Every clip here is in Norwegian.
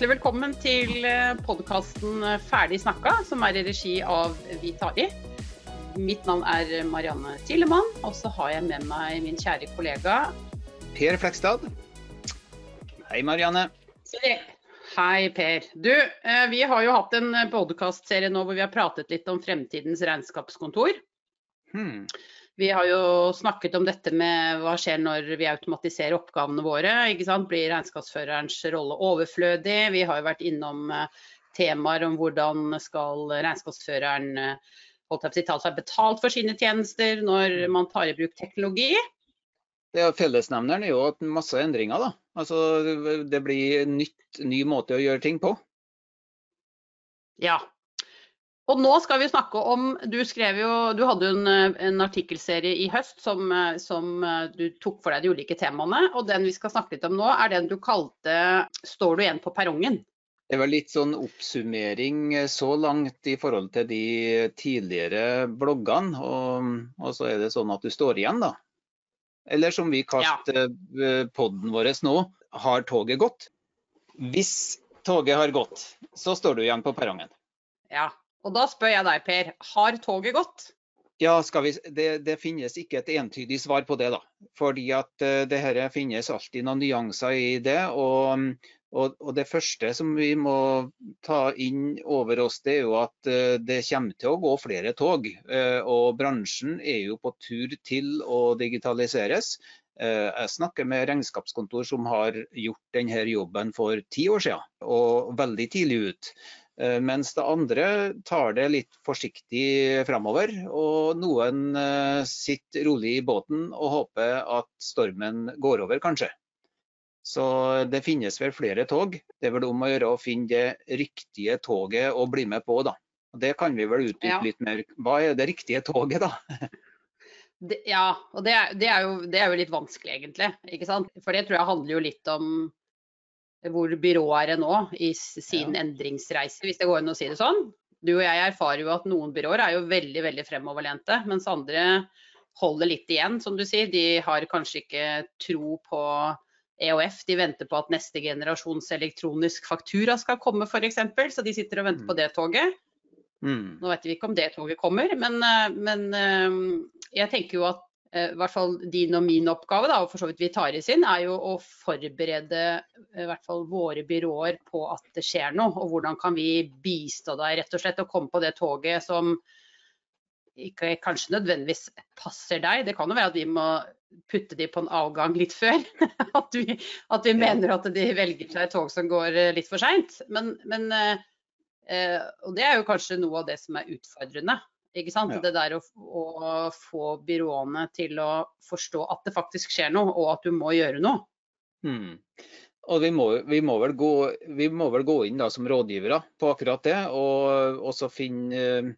Hjertelig velkommen til podkasten Ferdig snakka, som er i regi av Vitari. Mitt navn er Marianne Tillemann, og så har jeg med meg min kjære kollega Per Flekstad. Hei, Marianne. Hei, Per. Du, eh, vi har jo hatt en podkastserie nå hvor vi har pratet litt om fremtidens regnskapskontor. Hmm. Vi har jo snakket om dette med hva skjer når vi automatiserer oppgavene våre. Blir regnskapsførerens rolle overflødig? Vi har jo vært innom eh, temaer om hvordan skal regnskapsføreren tals å seg betalt for sine tjenester når man tar i bruk teknologi. Det er Fellesnevneren er jo at masse endringer. da. Altså, det blir nytt, ny måte å gjøre ting på. Ja, og nå skal vi snakke om Du skrev jo Du hadde jo en, en artikkelserie i høst som, som, du tok for deg de ulike temaene. Og den vi skal snakke litt om nå, er den du kalte 'Står du igjen på perrongen'? Det var litt sånn oppsummering så langt i forhold til de tidligere bloggene. Og, og så er det sånn at du står igjen, da. Eller som vi kalte ja. podden vår nå, 'Har toget gått'? Hvis toget har gått, så står du igjen på perrongen. Ja, og da spør jeg deg, Per, har toget gått? Ja, vi, det, det, finnes ikke et entydig svar på det. da. Fordi at uh, det her finnes alltid noen nyanser i det. Og, og, og, det første som vi må ta inn over oss, det er jo at uh, det kommer til å gå flere tog. Uh, og bransjen er jo på tur til å digitaliseres. Jeg snakker med regnskapskontor som har gjort denne jobben for ti år siden, og veldig tidlig ut. Eh, mens det andre tar det litt forsiktig framover. Og noen eh, sitter rolig i båten og håper at stormen går over, kanskje. Så det finnes vel flere tog. Det er vel om å gjøre å finne det riktige toget å bli med på, da. Det kan vi vel utdype ja. litt mer. Hva er det riktige toget, da? Det, ja, og det er, det, er jo, det er, jo, litt vanskelig, egentlig. ikke sant? For det tror jeg handler jo litt om hvor byrået er nå i sin ja. endringsreise, hvis det går an å si det sånn. Du og jeg erfarer jo at noen byråer er jo veldig veldig fremoverlente, mens andre holder litt igjen, som du sier. De har kanskje ikke tro på EOF, de venter på at neste generasjons elektronisk faktura skal komme f.eks. Så de sitter og venter på mm. det toget. Mm. Nå vet vi ikke om det toget kommer, men, eh, men eh, jeg tenker jo at i hvert fall din og min oppgave, da, og for så vidt Vitari sin, er jo å forberede eh, i hvert fall våre byråer på at det skjer noe. Og hvordan kan vi bistå deg rett og slett å komme på det toget som ikke kanskje nødvendigvis passer deg. Det kan jo være at vi må putte de på en avgang litt før. at, vi, at vi mener at de velger seg et tog som går eh, litt for seint. Men, men eh, og det er jo kanskje noe av det som er utfordrende. Ikke sant? Ja. Det der å, å, få byråene til å forstå at det faktisk skjer noe, og at du må gjøre noe. Hmm. Og vi må, vi, må gå, vi må, vel gå, inn da, som rådgivere på akkurat det, og også finne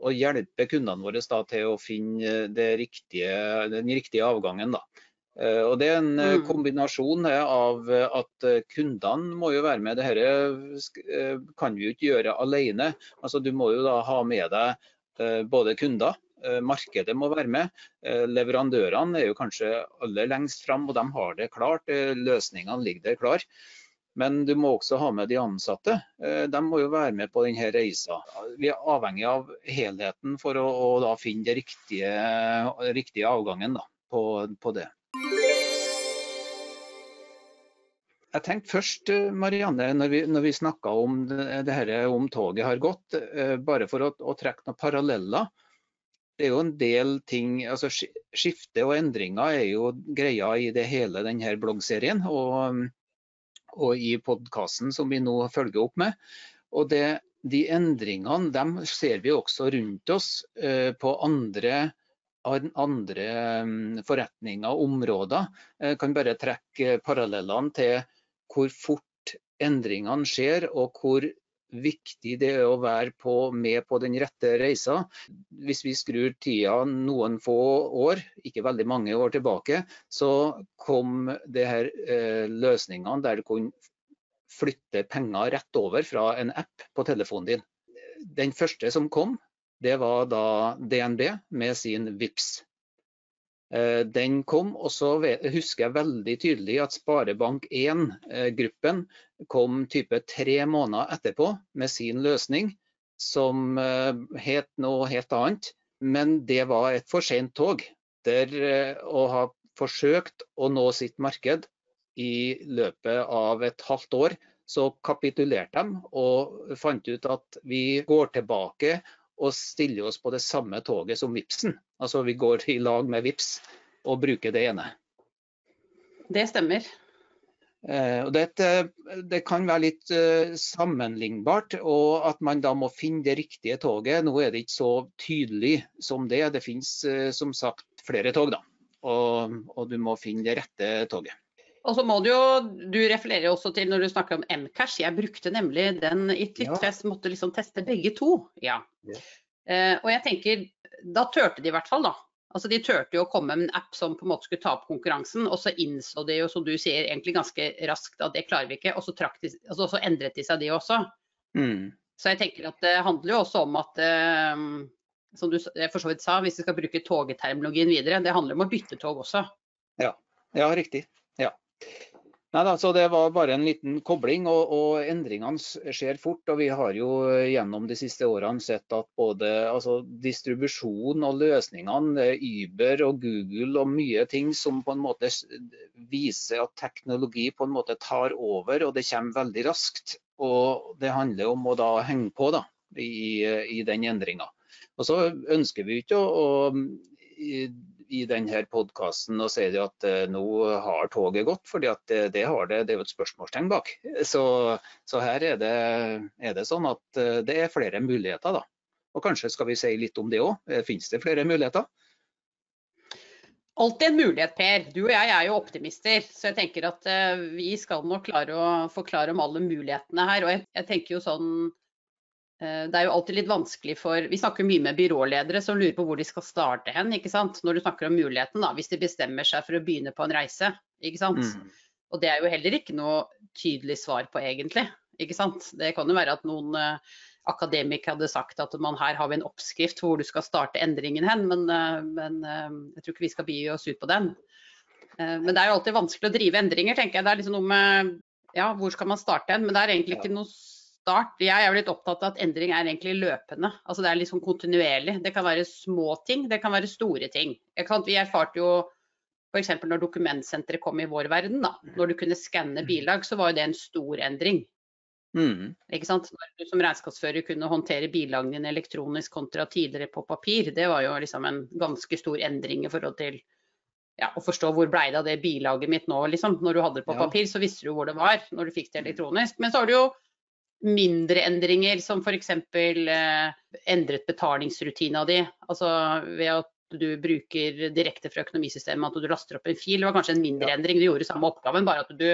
og hjelpe kundene våre da, til å finne riktige, den riktige avgangen. Da. Eh, og Det er en mm. kombinasjon av at kundene må jo være med. Dette eh, kan vi jo ikke gjøre alene. Altså, du må jo da ha med deg Eh, både kunder, eh, markedet må være med. Eh, leverandørene er jo kanskje aller lengst fram, og de har det klart. Løsningene ligger der klar. Men du må også ha med de ansatte. De må jo være med på denne reisa. Vi er avhengig av helheten for å, å finne den riktige, riktige avgangen da, på, på det. Jeg tenkte først, Marianne, når vi, når vi snakka om det, det her, om toget har gått, eh, bare for å, å, trekke noen paralleller. Det er jo en del ting, altså Skifte og endringer er jo greia i det hele denne bloggserien og, og i podkasten som vi nå følger opp med. Og det, De endringene dem ser vi også rundt oss eh, på andre andre mm, forretninger og områder. Jeg kan bare trekke parallellene til hvor fort endringene skjer, og hvor viktig det er å være på, med på den rette reisa. Hvis vi skrur tida noen få år, ikke veldig mange år tilbake, så kom det her eh, løsningene der du kunne flytte penger rett over fra en app på telefonen din. Den første som kom, det var da DNB med sin VIPS. Eh, den kom, og så husker jeg veldig tydelig at Sparebank1-gruppen kom type tre måneder etterpå med sin løsning, som eh, het noe helt annet. Men det var et for sent tog. Der å ha forsøkt å nå sitt marked i løpet av et halvt år, så kapitulerte de og fant ut at vi går tilbake og stiller oss på det samme toget som Vipsen. Altså vi går i lag med Vips og bruker det ene. Det stemmer. Eh, det, det, kan være litt eh, sammenlignbart, og at man da må finne det riktige toget. Nå er det ikke så tydelig som det. Det finnes eh, som sagt flere tog, da. Og, og, du må finne det rette toget. Og så må Du jo, du refererer også til når du snakker om Mcash. Jeg brukte nemlig den i et lyttefest, ja. måtte liksom teste begge to. Ja. ja. Uh, og jeg tenker, Da turte de i hvert fall, da. Altså De turte jo å komme med en app som på en måte skulle ta opp konkurransen, og så innså de jo, som du sier, egentlig ganske raskt at det klarer vi ikke. Og så, de, altså, så endret de seg, de også. Mm. Så jeg tenker at det handler jo også om at eh, som du for så vidt sa, hvis vi skal bruke togterminologien videre, det handler om å bytte tog også. Ja, ja riktig. Ja. Nei, så Det var bare en liten kobling, og, og, endringene skjer fort. og Vi har jo gjennom de siste årene sett at både altså, distribusjon og løsningene, Uber og Google og mye ting som på en måte viser at teknologi på en måte tar over, og det kommer veldig raskt. Og Det handler om å da henge på da, i, i den endringa. Og så ønsker vi ikke å, å i denne podkasten og sier at uh, nå har toget gått, for det, det, har det. Det er jo et spørsmålstegn bak. Så, så her er det, er det, sånn at uh, det er flere muligheter, da. Og kanskje skal vi si litt om det òg. Eh, Finnes det flere muligheter? Alltid en mulighet, Per. Du og jeg er jo optimister. Så jeg tenker at vi skal nok klare å forklare om alle mulighetene her. Og jeg, jeg tenker jo sånn Eh, det er jo alltid litt vanskelig for Vi snakker mye med byråledere som lurer på hvor de skal starte hen. ikke sant? Når du snakker om muligheten, da, hvis de bestemmer seg for å begynne på en reise. ikke sant? Mm. Og det er jo heller ikke noe tydelig svar på, egentlig. ikke sant? Det kan jo være at noen uh, akademikere hadde sagt at man her har vi en oppskrift hvor du skal starte endringen hen, men, uh, men uh, jeg tror ikke vi skal bi oss ut på den. men det er jo alltid vanskelig å drive endringer, tenker jeg. Det er liksom noe med ja, hvor skal man starte hen? Men det er egentlig ikke noe start. Jeg er blitt litt opptatt av at endring er egentlig løpende. Altså Det er liksom kontinuerlig. Det kan være små ting, det kan være store ting. Vi erfarte jo f.eks. når dokumentsenteret kom i vår verden, da. Når du kunne skanne bilag, så var jo det en stor endring. Mm. Ikke sant? Når du som regnskapsfører kunne håndtere bilagene dine elektronisk kontra tidligere på papir, det var jo liksom en ganske stor endring i forhold til ja, å forstå hvor blei det av det bilaget mitt nå, liksom. Når du hadde det på ja. papir, så visste du hvor det var når du fikk det elektronisk. Men så har du jo mindre endringer, som f.eks. Eh, endret betalingsrutina di. Altså ved at du bruker direkte fra økonomisystemet, at du laster opp en fil. Det var kanskje en mindre endring, du gjorde samme oppgaven, bare at du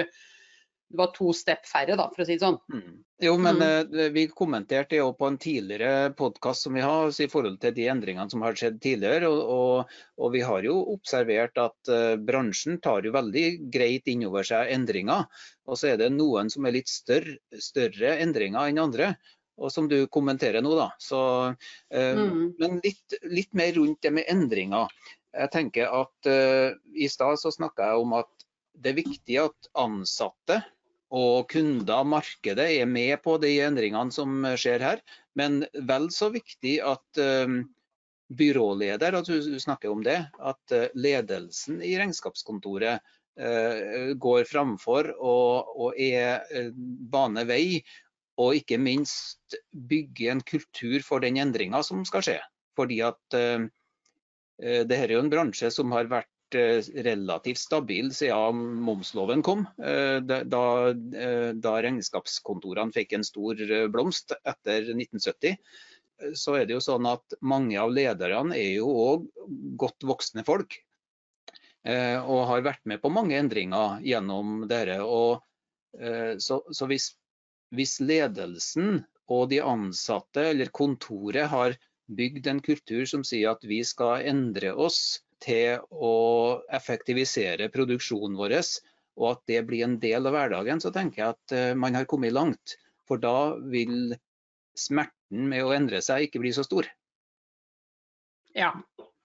det var to step færre, da, for å si det sånn. Mm. Jo, men mm. uh, vi kommenterte jo på en tidligere podkast som vi har, i forhold til de endringene som har skjedd tidligere. Og, og, og vi har jo observert at uh, bransjen tar jo veldig greit inn over seg endringer. Og så er det noen som er litt større, større endringer enn andre. Og som du kommenterer nå, da. Så, uh, mm. Men litt, litt, mer rundt det med endringer. Jeg tenker at I stad så snakka jeg om at det er viktig at ansatte og kunder, markedet, er med på de endringene som skjer her. Men vel så viktig at um, byråleder, at du snakker om det, at uh, ledelsen i regnskapskontoret uh, går framfor og, og er bane vei. Og ikke minst bygge en kultur for den endringa som skal skje. Fordi at det her er jo en bransje som har vært Eh, relativt stabil siden momsloven kom. Eh, da, eh, da regnskapskontorene fikk en stor blomst etter 1970 så er det jo sånn at mange av lederne er jo òg godt voksne folk. Og har vært med på mange endringer gjennom dette. Og, så, så hvis, hvis, ledelsen og de ansatte eller kontoret har bygd en kultur som sier at vi skal endre oss til å effektivisere produksjonen vår, og at det blir en del av hverdagen, så tenker jeg at eh, man har kommet langt. For da vil smerten med å endre seg ikke bli så stor. Ja,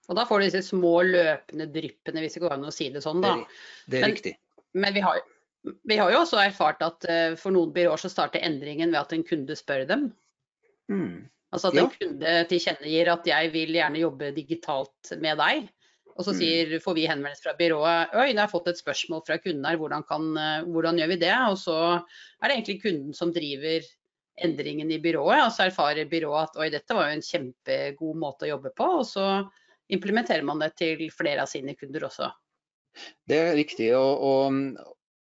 Og da får du disse små løpende dryppene, hvis det går an å si det sånn. da. Det, det er Men- riktig. Men vi har, vi har jo også erfart at eh, for noen byråer så starter endringen ved at en kunde spør dem. Mm. Altså at Ja. en kunde tilkjennegir at jeg vil gjerne jobbe digitalt med deg. Og så Mm. sier, får vi henvendelse fra byrået oi, jeg har fått et spørsmål fra kunden her, hvordan, kan, eh, hvordan gjør vi det? Og så er det egentlig kunden som driver endringen i byrået, og så erfarer byrået at oi, dette var jo en kjempegod måte å jobbe på. Og så implementerer man det til flere av sine kunder også. Det er riktig. Og, og,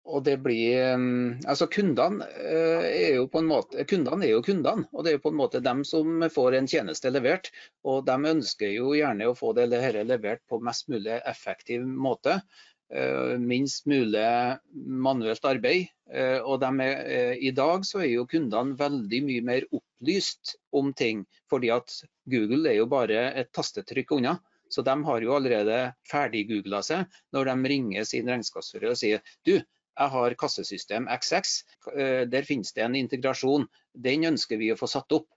og det blir um, Altså kundene eh, er jo på en måte Kundene er jo kundene, og det er jo på en måte dem som får en tjeneste levert. Og de ønsker jo gjerne å få det dette levert på mest mulig effektiv måte. eh, Minst mulig manuelt arbeid. Eh, Og er, i dag så er jo kundene veldig mye mer opplyst om ting. Fordi at Google er jo bare et tastetrykk unna. Så de har jo allerede ferdiggoogla seg når de ringer sin regnskapsfører og sier du, jeg har kassesystem XX, eh, der finnes det en integrasjon. Den ønsker vi å få satt opp.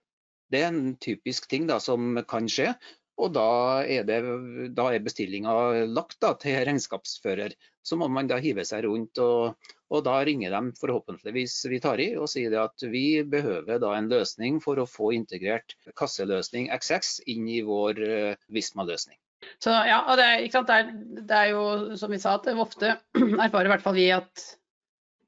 Det er en typisk ting da, som kan skje. Og da er, det, er bestillinga lagt da, til regnskapsfører. Så må man da hive seg rundt, og, og da ringer de forhåpentligvis Vitari og sier at vi behøver da en løsning for å få integrert kasseløsning XX inn i vår eh, Visma-løsning. Så ja, og det? Det, er, det er jo som vi sa, at ofte erfarer i hvert fall vi at,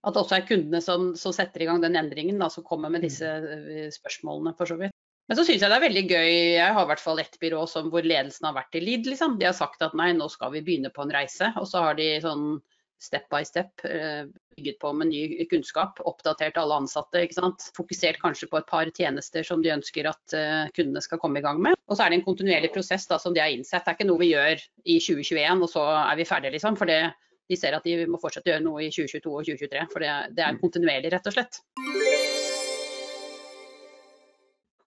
at det også er kundene som, som setter i gang den endringen, da, som kommer med disse eh, spørsmålene for så vidt. Men så syns jeg det er veldig gøy. Jeg har i hvert fall ett byrå som, hvor ledelsen har vært i lid. Liksom. De har sagt at nei, nå skal vi begynne på en reise. Og så har de sånn step by step eh, bygget på med ny kunnskap, oppdatert alle ansatte. Fokusert kanskje på et par tjenester som de ønsker at eh, kundene skal komme i gang med. Og så er det en kontinuerlig prosess da, som de har innsett. Det er ikke noe vi gjør i 2021 og så er vi ferdige, liksom. For de ser at de må fortsette å gjøre noe i 2022 og 2023. For det, det er kontinuerlig, rett og slett.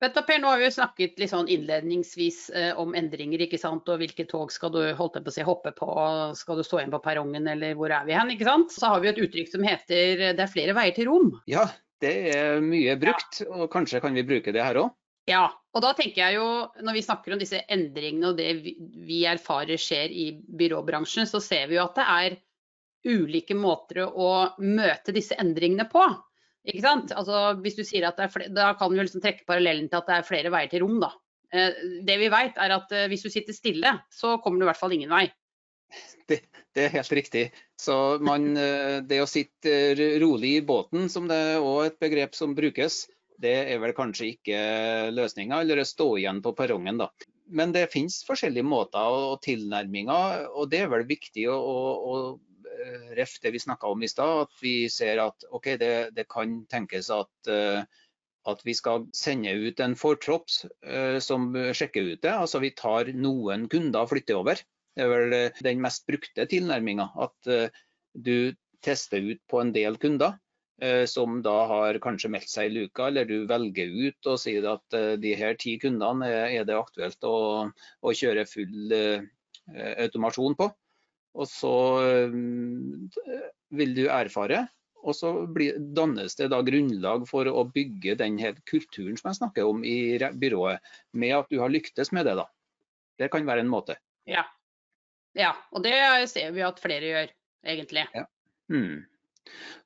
Vet du, per, nå har vi jo snakket litt sånn innledningsvis eh, om endringer, ikke sant? og hvilke tog skal du holdt på å si, hoppe på, skal du stå igjen på perrongen, eller hvor er vi hen? ikke sant? Så har vi et uttrykk som heter 'det er flere veier til Rom'. Ja, det er mye brukt, og kanskje kan vi bruke det her òg. Ja, og da tenker jeg jo, når vi snakker om disse endringene og det vi, vi erfarer skjer i byråbransjen, så ser vi jo at det er ulike måter å møte disse endringene på. Ikke sant? Altså, hvis du sier at det er flere, Da kan vi liksom trekke parallellen til at det er flere veier til rom. da. Eh, Det vi vet er at eh, Hvis du sitter stille, så kommer du i hvert fall ingen vei. Det, det er helt riktig. Så man, eh, det å sitte rolig i båten, som det er også et begrep som brukes, det er vel kanskje ikke løsninga, eller å stå igjen på perrongen, da. Men det finnes forskjellige måter og tilnærminger, og det er vel viktig å, å, ref det vi snakka om i stad, at vi ser at OK, det, det kan tenkes at, eh, at vi skal sende ut en fortropp eh, som sjekker ut det. Altså vi tar noen kunder og flytter over. Det er vel eh, den mest brukte tilnærminga. At du tester ut på en del kunder som da har kanskje meldt seg i luka, eller du velger ut og sier at de her ti kundene er, det aktuelt å, å kjøre full automasjon på. Og så eh, vil du erfare, og så blir, dannes det da grunnlag for å bygge den kulturen som jeg snakker om i byrået, med at du har lyktes med det. da. Det kan være en måte. Ja. ja. Og det ser vi at flere gjør, egentlig. Mm.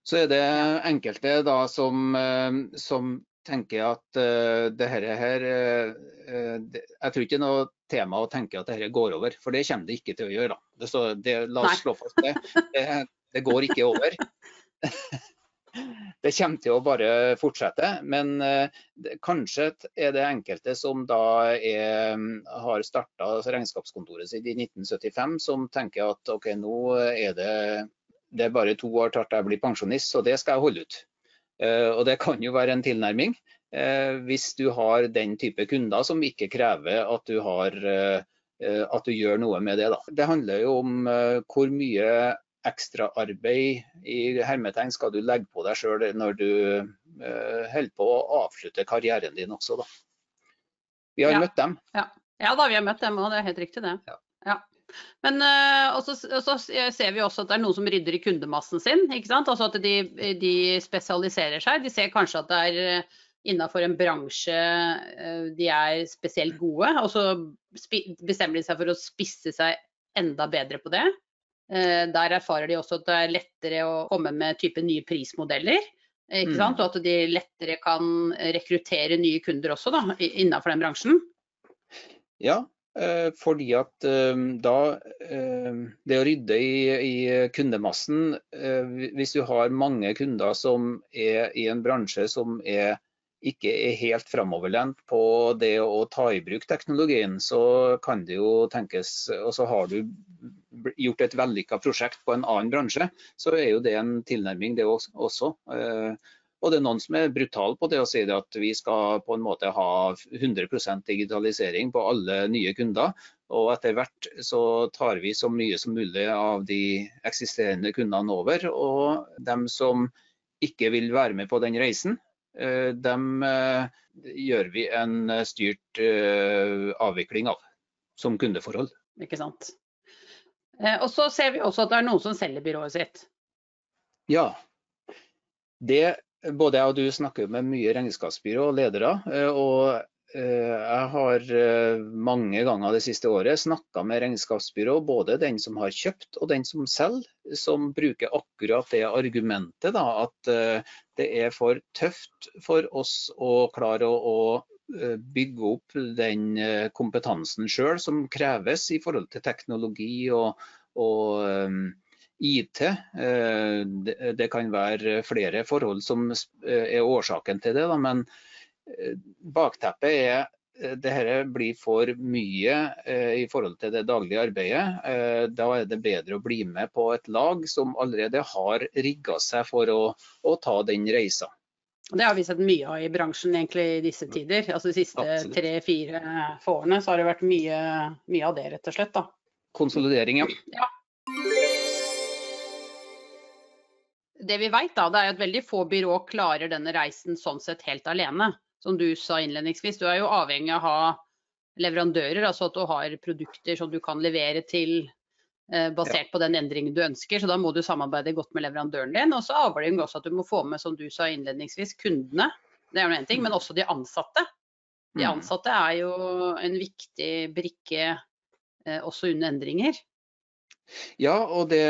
Så er det enkelte da som, eh, som tenker at uh, det her, her eh, det, Jeg tror ikke det er noe tema å tenke at dette går over, for det kommer det ikke til å gjøre. Det, så, det, la oss Nei. slå fast det. det. Det går ikke over. Det kommer til å bare fortsette, men uh, kanskje er det enkelte som da er, har starta regnskapskontoret sitt i 1975, som tenker at OK, nå er det, det er bare to år til jeg blir pensjonist, så det skal jeg holde ut. Eh, og det kan jo være en tilnærming. eh, hvis du har den type kunder som ikke krever at du, har, eh, at du gjør noe med det. Da. Det handler jo om hvor mye ekstraarbeid i hermetegn skal du legge på deg sjøl når du holder på å avslutte karrieren din også. Da. Vi har Ja. møtt dem. Ja da, vi har møtt dem òg, det er helt riktig det. Ja. Men uh, også, også ser vi også at det er noen som rydder i kundemassen sin. ikke sant? Altså at de, de spesialiserer seg. De ser kanskje at det er innenfor en bransje de er spesielt gode, og så bestemmer de seg for å spisse seg enda bedre på det. Der erfarer de også at det er lettere å komme med type nye prismodeller. Ikke sant? Mm. Og at de lettere kan rekruttere nye kunder også da, innenfor den bransjen. Ja, eh, fordi at eh, da eh, Det å rydde i, i, kundemassen Hvis du har mange kunder som er i en bransje som er, ikke er helt framoverlent på det å ta i bruk teknologien, så kan det jo tenkes Og så har du gjort et vellykka prosjekt på en annen bransje, så er jo det en tilnærming, det også. Og det er noen som er brutale på det og sier at vi skal på en måte ha 100% digitalisering på alle nye kunder. Og etter hvert så tar vi så mye som mulig av de eksisterende kundene over. Og dem som ikke vil være med på den reisen, eh, dem eh, gjør vi en styrt eh, avvikling av som kundeforhold. Ikke sant. Og så ser vi også at det er noen som selger byrået sitt. Ja. Det både jeg og du snakker med mye regnskapsbyrå og ledere. Eh, og eh, jeg har eh, mange ganger det siste året snakka med regnskapsbyrå, både den som har kjøpt og den som selger, som bruker akkurat det argumentet da, at det er for tøft for oss å klare å, å bygge opp den kompetansen sjøl som kreves i forhold til teknologi og, og IT. Eh, det kan være flere forhold som eh, er årsaken til det, men eh, bakteppet er det dette blir for mye i forhold til det daglige arbeidet. Da er det bedre å bli med på et lag som allerede har rigga seg for å, å ta den reisa. Det har vi sett mye av i bransjen egentlig i disse tider. Altså De siste tre-fire årene så har det vært mye, mye, av det, rett og slett. da. Konsolidering, ja. ja det vi vet da, det er at veldig få byrå klarer denne reisen sånn sett helt alene. Som du sa innledningsvis, du er jo avhengig av å ha leverandører, altså at du har produkter som du kan levere til eh, basert ja. på den endringen du ønsker. Så da må du samarbeide godt med leverandøren din. Og så avhengig også at du må få med, som du sa innledningsvis, kundene. Det er nå en ting, men også de ansatte. De mm. ansatte er jo en viktig brikke eh, også under endringer. Ja, og, det,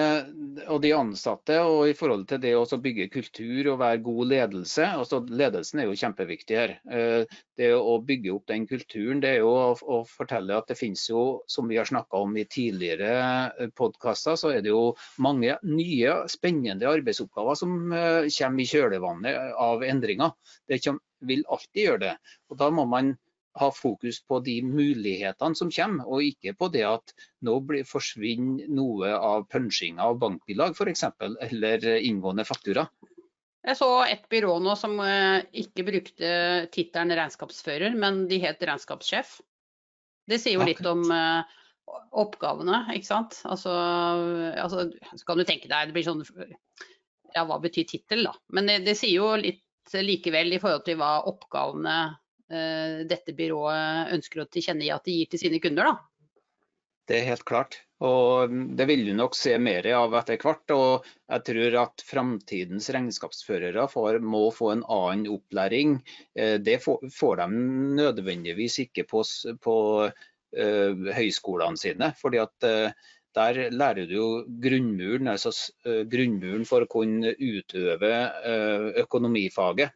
og, de ansatte, og i forhold til det å bygge kultur og være god ledelse. altså Ledelsen er jo kjempeviktig her. Eh, det å bygge opp den kulturen, det er jo å, å fortelle at det finnes jo, som vi har snakka om i tidligere eh, podkaster, så er det jo mange nye spennende arbeidsoppgaver som eh, kommer i kjølvannet av endringer. Det vil alltid gjøre det. Og da må man ha fokus på de mulighetene som kommer, og ikke på det at nå blir, forsvinner noe av punchinga av bankbilag f.eks., eller inngående faktura. Jeg så et byrå nå som eh, ikke brukte tittelen regnskapsfører, men de het regnskapssjef. Det sier jo litt om eh, oppgavene, ikke sant. Altså, altså, så kan du tenke deg, det blir sånn Ja, hva betyr tittel, da? Men det, det sier jo litt likevel i forhold til hva oppgavene dette byrået ønsker å tilkjennegi at de gir til sine kunder. Da. Det er helt klart. Og det vil du nok se mer av etter hvert. Og jeg tror at framtidens regnskapsførere får, må få en annen opplæring. Eh, det får de nødvendigvis ikke på, på uh, høyskolene sine. fordi at uh, der lærer du jo grunnmuren, altså grunnmuren for å kunne utøve økonomifaget.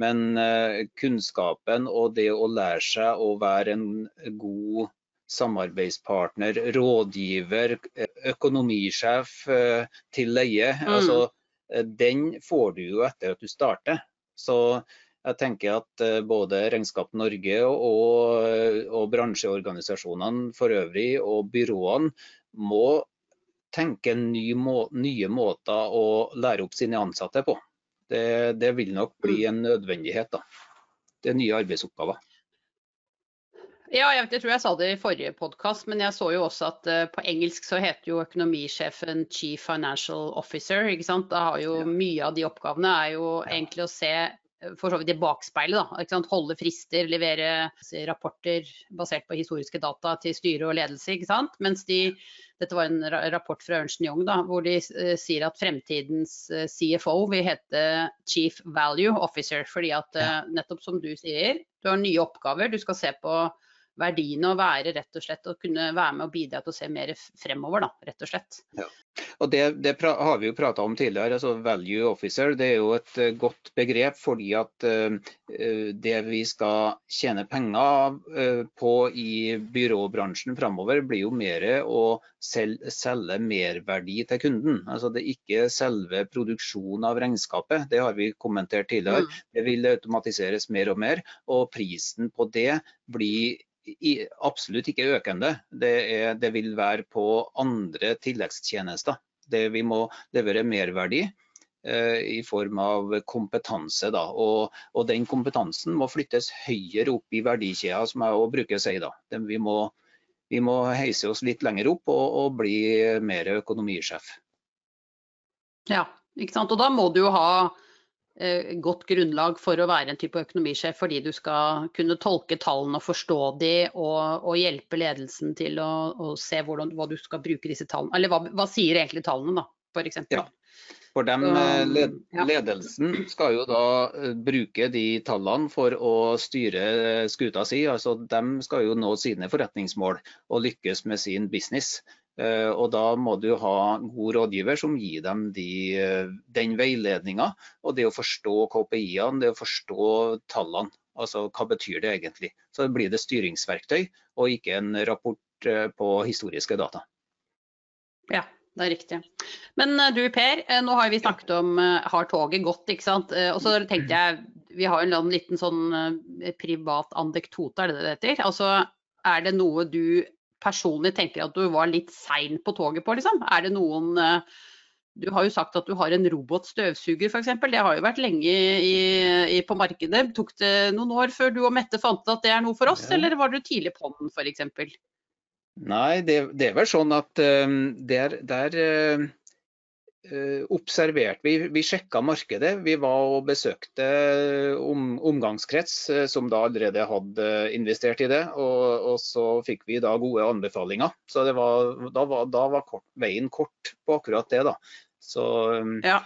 Men eh, kunnskapen og det å lære seg å være en god samarbeidspartner, rådgiver, økonomisjef eh, til leie, mm. altså, eh, den får du jo etter at du starter. Så jeg tenker at både Regnskap Norge og, og bransjeorganisasjonene for øvrig og byråene må tenke nye måter å lære opp sine ansatte på. Det, det vil nok bli en nødvendighet. da. Det er nye arbeidsoppgaver. Ja, jeg, jeg, tror jeg sa det i forrige podkast, men jeg så jo også at uh, på engelsk så heter jo økonomisjefen chief financial officer. ikke sant? Da har jo ja. Mye av de oppgavene er jo ja. egentlig å se for så vidt i bakspeilet. Da, Holde frister, levere rapporter basert på historiske data til styre og ledelse. ikke sant? Mens de, dette var en rapport fra Ernst Young da, hvor de uh, sier at fremtidens uh, CFO vil hete Chief Value Officer. Fordi at uh, nettopp som du sier, du har nye oppgaver. Du skal se på verdiene og være rett og slett og kunne være med og bidra til å se mer fremover, da, rett og slett. Ja. Og det, det, har vi jo prata om tidligere. altså Value officer det er jo et uh, godt begrep fordi at uh, det vi skal tjene penger uh, på i byråbransjen fremover, blir jo mer å selge, selge merverdi til kunden. Altså Det er ikke selve produksjonen av regnskapet, det har vi kommentert tidligere. Mm. Det vil automatiseres mer og mer, og prisen på det blir absolutt ikke økende. Det, er, det, vil være på andre tilleggstjenester. Det vi må levere merverdi eh, i form av kompetanse. Da. Og, og, den kompetansen må flyttes høyere opp i verdikjeda, som jeg også bruker å si. Da. Vi må, vi, må, heise oss litt lenger opp og, og bli mer økonomisjef. Ja, ikke sant. Og da må du jo ha godt grunnlag for å være en type økonomisjef, fordi du skal kunne tolke tallene og forstå de, og, og hjelpe ledelsen til å, å se hvordan, hva du skal bruke disse tallene. Eller hva, hva sier egentlig tallene, da, f.eks. Ja. For dem, eh, led, ledelsen skal jo da eh, bruke de tallene for å styre skuta si. altså De skal jo nå sine forretningsmål og lykkes med sin business. Eh, og Da må du ha god rådgiver som gir dem de, eh, den veiledninga og det å forstå KPI-ene, det å forstå tallene. Altså hva betyr det egentlig. Så blir det styringsverktøy og ikke en rapport eh, på historiske data. Ja, det er riktig. Men du Per, nå har vi snakket om har toget gått, ikke sant. Og så tenkte jeg, vi har en liten sånn privat anekdote, er det det heter? Altså, er det noe du personlig tenker at du var litt sein på toget på, liksom? Er det noen eh, du har jo sagt at du har en robotstøvsuger f.eks. Det har jo vært lenge i, i, på markedet. Tok det noen år før du og Mette fant at det er noe for oss, ja. eller var du tidlig på den f.eks.? Nei, det, det, er vel sånn at um, der, der uh, Eh, observert. Vi, vi sjekka markedet. Vi var og besøkte om, omgangskrets eh, som da allerede hadde investert i det. Og, og så fikk vi da gode anbefalinger. Så var, da var, da var kort, veien kort på akkurat det. da. Så, ja.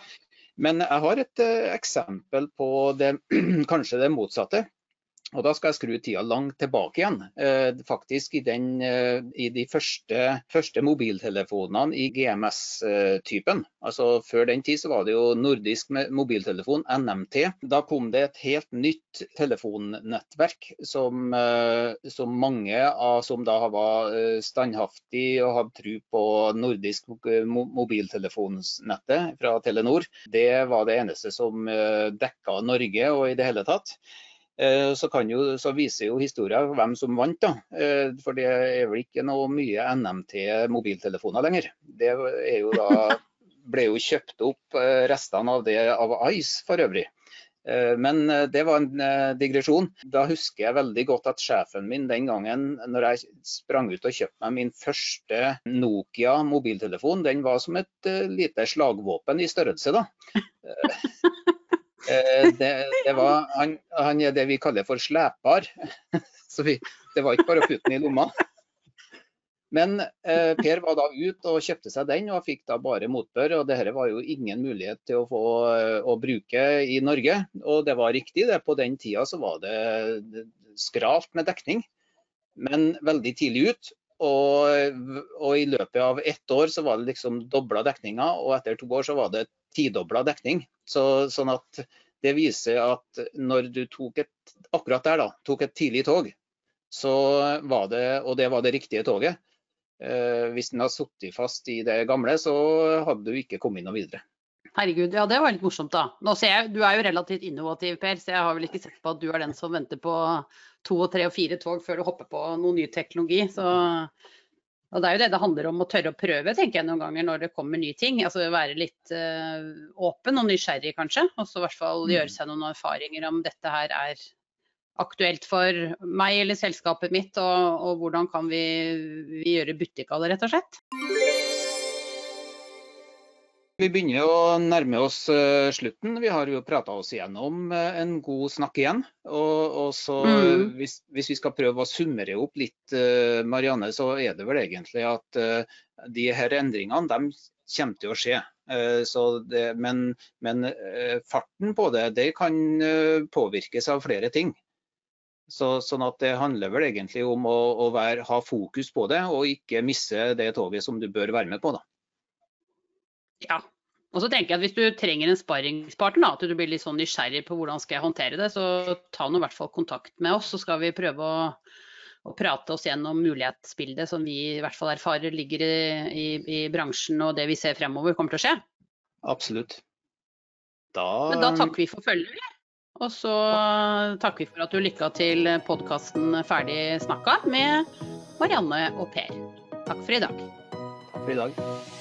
Men jeg har et eksempel på det, kanskje det motsatte. Og Da skal jeg skru tida langt tilbake igjen. Eh, faktisk i, den, eh, i de første, første, mobiltelefonene i GMS-typen. Altså Før den tid så var det jo nordisk mobiltelefon, NMT. Da kom det et helt nytt telefonnettverk som, eh, som mange av som da var eh, standhaftig og hadde tro på nordisk mobiltelefonnettet fra Telenor. Det var det eneste som eh, dekka Norge og i det hele tatt. Eh, så, jo, så, viser jo historien hvem som vant. da. Eh, for det er vel ikke noe mye NMT-mobiltelefoner lenger. Det jo da, ble jo kjøpt opp eh, restene av det av Ice for øvrig. Men det var en digresjon. Da husker jeg veldig godt at sjefen min den gangen, når jeg sprang ut og kjøpte meg min første Nokia mobiltelefon, den var som et lite slagvåpen i størrelse. da. Eh, det, det, var, han, han, er det vi kaller for slepar. Så vi, det var ikke bare å putte den i lomma. Men eh, Per var da ute og kjøpte seg den, og fikk da bare motbør. og Dette var jo ingen mulighet til å få eh, å bruke i Norge. Og det var riktig, det. På den tida så var det skralt med dekning. Men veldig tidlig ut. Og, og, i løpet av ett år så var det liksom dobla dekninga, og etter to år så var det tidobla dekning. Så, sånn at det viser at når du tok et, akkurat der da, tok et tidlig tog, så var det, og det var det riktige toget. Eh, hvis den hadde sittet fast i det gamle, så hadde du ikke kommet noe videre. Herregud, ja det var litt morsomt da. Jeg, Du er jo relativt innovativ, Per, så jeg har vel ikke sett på at du er den som venter på to, og tre og fire tog før du hopper på noe ny teknologi. Så og Det er jo det det handler om å tørre å prøve tenker jeg noen ganger når det kommer nye ting. altså Være litt uh, åpen og nysgjerrig kanskje. Og så i hvert fall mm. gjøre seg noen erfaringer om dette her er aktuelt for meg eller selskapet mitt. Og, og hvordan kan vi, vi gjøre butikk av det, rett og slett. Vi begynner å nærme oss uh, slutten. Vi har jo prata oss igjennom uh, en god snakk igjen. Og, og så, mm. hvis, hvis, vi skal prøve å summere opp litt, uh, Marianne, så er det vel egentlig at de her endringene de kommer til å skje. Det, men, men farten på det, det kan påvirkes av flere ting. Så, sånn at Det handler vel egentlig om å, å være, ha fokus på det, og ikke misse det toget som du bør være med på. da. Ja. Og så tenker jeg at Hvis du trenger en sparringspartner, at du blir litt sånn nysgjerrig på hvordan skal jeg håndtere det, så ta nå i hvert fall kontakt med oss, så skal vi prøve å, å prate oss gjennom mulighetsbildet som vi i hvert fall erfarer ligger i, i, i bransjen og det vi ser fremover kommer til å skje. Absolutt. Da... Men da takker vi for følget. Og så takker vi for at du lykka til podkasten Ferdig snakka med Marianne og Per. Takk for i dag. Takk for i dag.